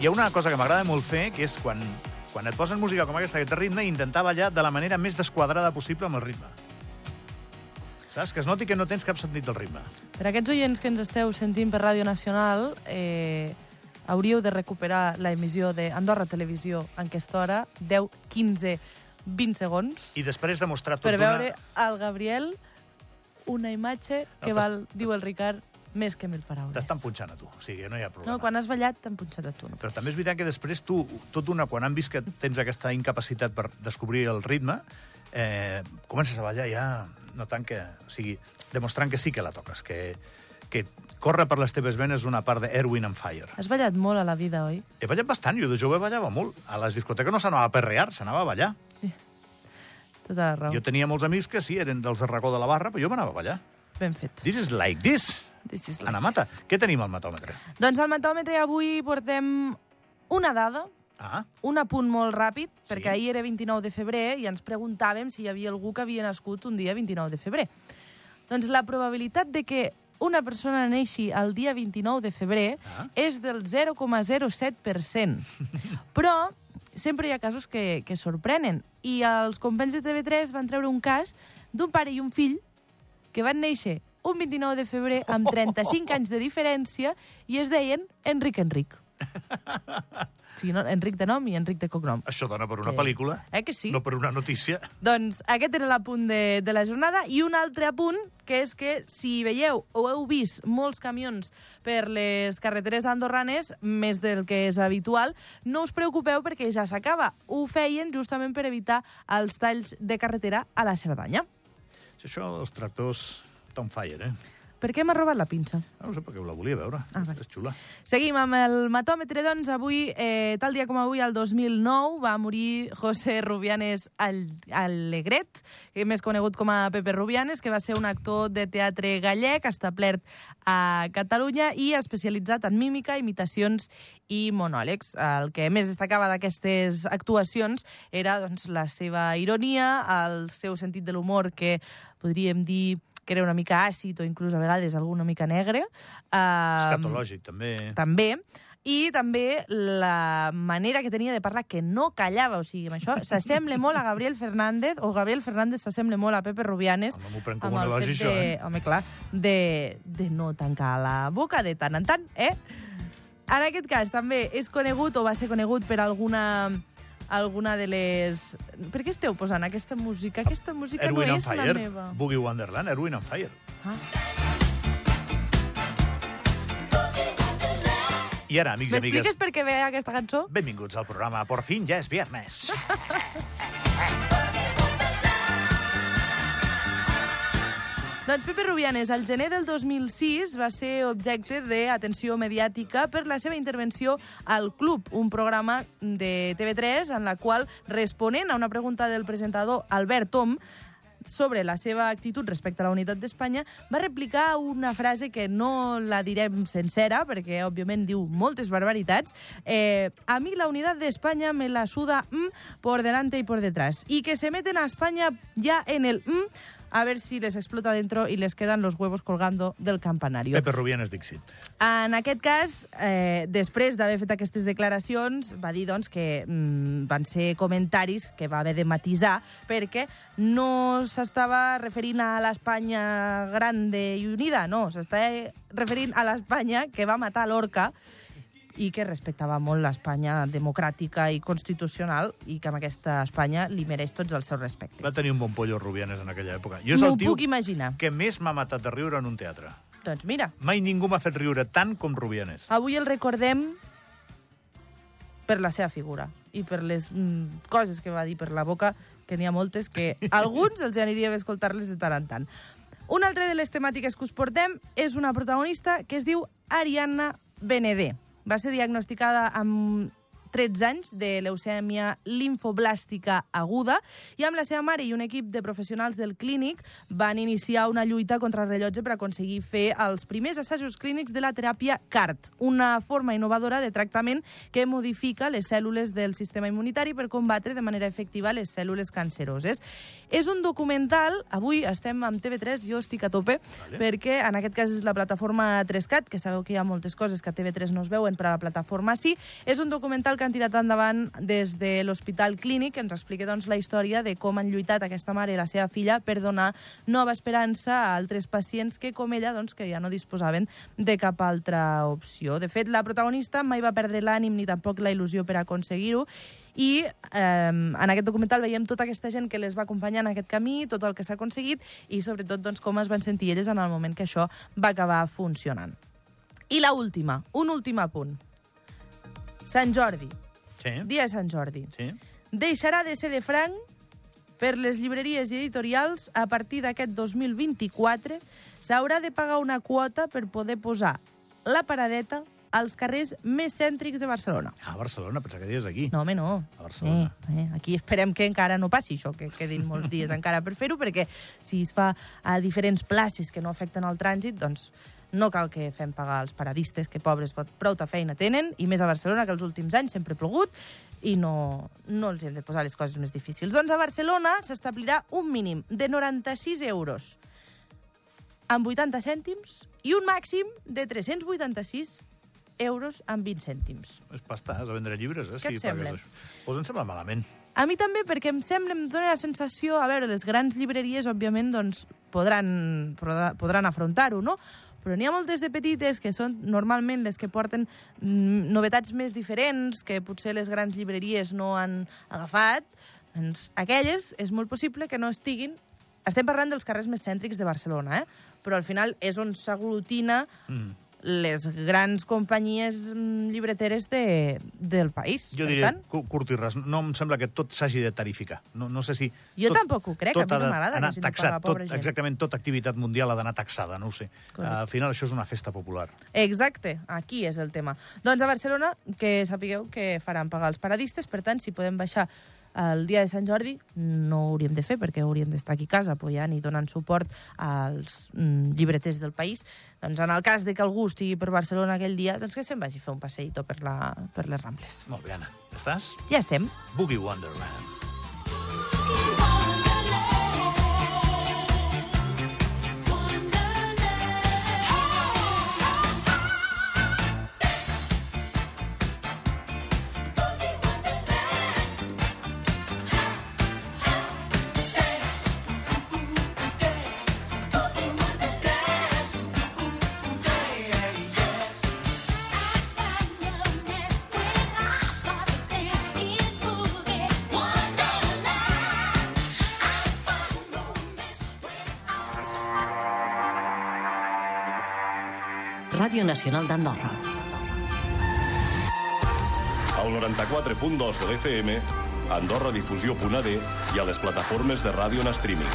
hi ha una cosa que m'agrada molt fer, que és quan, quan et posen música com aquesta que té ritme, intentar ballar de la manera més desquadrada possible amb el ritme. Saps? Que es noti que no tens cap sentit del ritme. Per aquests oients que ens esteu sentint per Ràdio Nacional, eh, hauríeu de recuperar la emissió d'Andorra Televisió en aquesta hora, 10, 15, 20 segons, I després demostrar tot per veure al Gabriel una imatge que No, val, diu el Ricard, més que mil paraules. T'estan punxant a tu, o sigui, no hi ha problema. No, quan has ballat t'han punxat a tu. No? Però també és veritat que després tu, tot una, quan han vist que tens aquesta incapacitat per descobrir el ritme, eh, comences a ballar ja, no tant que... O sigui, demostrant que sí que la toques, que, que córrer per les teves venes una part de Erwin and Fire. Has ballat molt a la vida, oi? He ballat bastant, jo de jove ballava molt. A les discoteques no s'anava a perrear, s'anava a ballar. Tota la raó. Jo tenia molts amics que sí, eren dels de racó de la barra, però jo m'anava a ballar. Ben fet. This is like this. Anna Mata, què tenim al matòmetre? Doncs al matòmetre avui portem una dada, Ah, un apunt molt ràpid, Sí. perquè ahir era 29 de febrer i ens preguntàvem si hi havia algú que havia nascut un dia 29 de febrer. Doncs la probabilitat de que una persona neixi el dia 29 de febrer Ah. és del 0,07%. Però sempre hi ha casos que, que sorprenen. I els companys de TV3 van treure un cas d'un pare i un fill que van néixer un 29 de febrer amb 35 anys de diferència i es deien Enric Enric. Sigui, no, Enric de nom i Enric de cognom. això dona per una Sí. pel·lícula, Eh que sí? no per una notícia. Doncs aquest era l'apunt de, de la jornada. I un altre apunt, que és que si veieu o heu vist molts camions per les carreteres andorranes, més del que és habitual, no us preocupeu perquè ja s'acaba. Ho feien justament per evitar els talls de carretera a la Cerdanya. Si això dels tractors on fire, eh? Per què m'ha robat la pinça? No sé, perquè la volia veure. Ah, vale. És xula. Seguim amb el matòmetre, doncs. Avui, eh, tal dia com avui, el 2009, va morir José Rubianes Al Alegret, més conegut com a Pepe Rubianes, que va ser un actor de teatre gallec establert a Catalunya i especialitzat en mímica, imitacions i monòlegs. El que més destacava d'aquestes actuacions era doncs, la seva ironia, el seu sentit de l'humor, que podríem dir que era una mica àcid o inclús a vegades alguna mica negre. Uh, Escatològic, també. també. I també la manera que tenia de parlar, que no callava, o sigui, amb això s'assembla molt a Gabriel Fernández, o Gabriel Fernández s'assembla molt a Pepe Rubianes, Home, m'ho prenc com un el elogi, això, de, eh? home, clar, de, de no tancar la boca de tant en tant, eh? En aquest cas també és conegut o va ser conegut per alguna alguna de les... Per què esteu posant aquesta música? Aquesta música Erwin no és la Fire, meva. Boogie Wonderland, Erwin on Fire. Ah. I ara, amics i amigues, M'expliques per què ve aquesta cançó? benvinguts al programa Por fin ja és viernes. Doncs Pepe Rubianes, al gener del 2006, va ser objecte d'atenció mediàtica per la seva intervenció al Club, un programa de TV3 en la qual, responent a una pregunta del presentador Albert Tom, sobre la seva actitud respecte a la unitat d'Espanya, va replicar una frase que no la direm sencera, perquè, òbviament, diu moltes barbaritats. Eh, a mi la unitat d'Espanya me la suda mm, por delante y por detrás. Y que se meten a España ya en el mm, a ver si les explota dentro y les quedan los huevos colgando del campanario. Pepe Rubianes Dixit. En aquest cas, eh, després d'haver fet aquestes declaracions, va dir doncs, que mm, van ser comentaris que va haver de matisar perquè no s'estava referint a l'Espanya grande i unida, no, s'estava referint a l'Espanya que va matar l'Orca i que respectava molt l'Espanya democràtica i constitucional i que amb aquesta Espanya li mereix tots els seus respectes. Va tenir un bon pollo Rubianes en aquella època. Jo és M'ho el tio puc imaginar. que més m'ha matat de riure en un teatre. Doncs mira, Mai ningú m'ha fet riure tant com Rubianes. Avui el recordem per la seva figura i per les mm, coses que va dir per la boca, que n'hi ha moltes, que a alguns els aniria bé escoltar-les de tant en tant. Una altra de les temàtiques que us portem és una protagonista que es diu Ariadna Benedé. Va ser diagnosticada amb 13 anys de leucèmia linfoblàstica aguda i amb la seva mare i un equip de professionals del clínic van iniciar una lluita contra el rellotge per aconseguir fer els primers assajos clínics de la teràpia CART, una forma innovadora de tractament que modifica les cèl·lules del sistema immunitari per combatre de manera efectiva les cèl·lules canceroses. És un documental, avui estem amb TV3, jo estic a tope, vale. perquè en aquest cas és la plataforma 3CAT, que sabeu que hi ha moltes coses que a TV3 no es veuen, però a la plataforma sí. És un documental que han tirat endavant des de l'Hospital Clínic, que ens explica doncs, la història de com han lluitat aquesta mare i la seva filla per donar nova esperança a altres pacients que, com ella, doncs, que ja no disposaven de cap altra opció. De fet, la protagonista mai va perdre l'ànim ni tampoc la il·lusió per aconseguir-ho, i eh, en aquest documental veiem tota aquesta gent que les va acompanyar en aquest camí, tot el que s'ha aconseguit i sobretot doncs, com es van sentir elles en el moment que això va acabar funcionant. I la última, un últim apunt. Sant Jordi. Sí. Dia de Sant Jordi. Sí. Deixarà de ser de franc per les llibreries i editorials a partir d'aquest 2024 s'haurà de pagar una quota per poder posar la paradeta als carrers més cèntrics de Barcelona. A Barcelona, pensava que dies aquí. No, home, no. A Barcelona. Eh, eh, aquí esperem que encara no passi això, que quedin molts dies encara per fer-ho, perquè si es fa a diferents places que no afecten el trànsit, doncs no cal que fem pagar els paradistes, que pobres prou de feina tenen, i més a Barcelona, que els últims anys sempre ha plogut, i no, no els hem de posar les coses més difícils. Doncs a Barcelona s'establirà un mínim de 96 euros amb 80 cèntims i un màxim de 386 euros amb 20 cèntims. És pasta, has de vendre llibres, eh? Què et sembla? Pues em sembla malament. A mi també, perquè em sembla, em dóna la sensació... A veure, les grans llibreries, òbviament, doncs, podran, podran afrontar-ho, no? Però n'hi ha moltes de petites que són normalment les que porten mm, novetats més diferents, que potser les grans llibreries no han agafat. Doncs aquelles és molt possible que no estiguin... Estem parlant dels carrers més cèntrics de Barcelona, eh? però al final és on s'aglutina mm les grans companyies mm, llibreteres de, del país. Jo diré tant... curt i res. No em sembla que tot s'hagi de tarificar. No, no sé si... Jo tot, tampoc ho crec, a mi no m'agrada que taxat, tot, gent. Exactament, tota activitat mundial ha d'anar taxada, no ho sé. Correcte. Al final això és una festa popular. Exacte, aquí és el tema. Doncs a Barcelona, que sapigueu que faran pagar els paradistes, per tant, si podem baixar el dia de Sant Jordi no ho hauríem de fer perquè hauríem d'estar aquí a casa apoyant i donant suport als mm, llibreters del país. Doncs en el cas de que algú estigui per Barcelona aquell dia, doncs que se'n vagi a fer un passeïto per, la, per les Rambles. Molt bé, Anna. Estàs? Ja estem. Boogie Wonderland. Ràdio Nacional d'Andorra. Al 94.2 de l'FM, AndorraDifusió.d i a les plataformes de ràdio en streaming.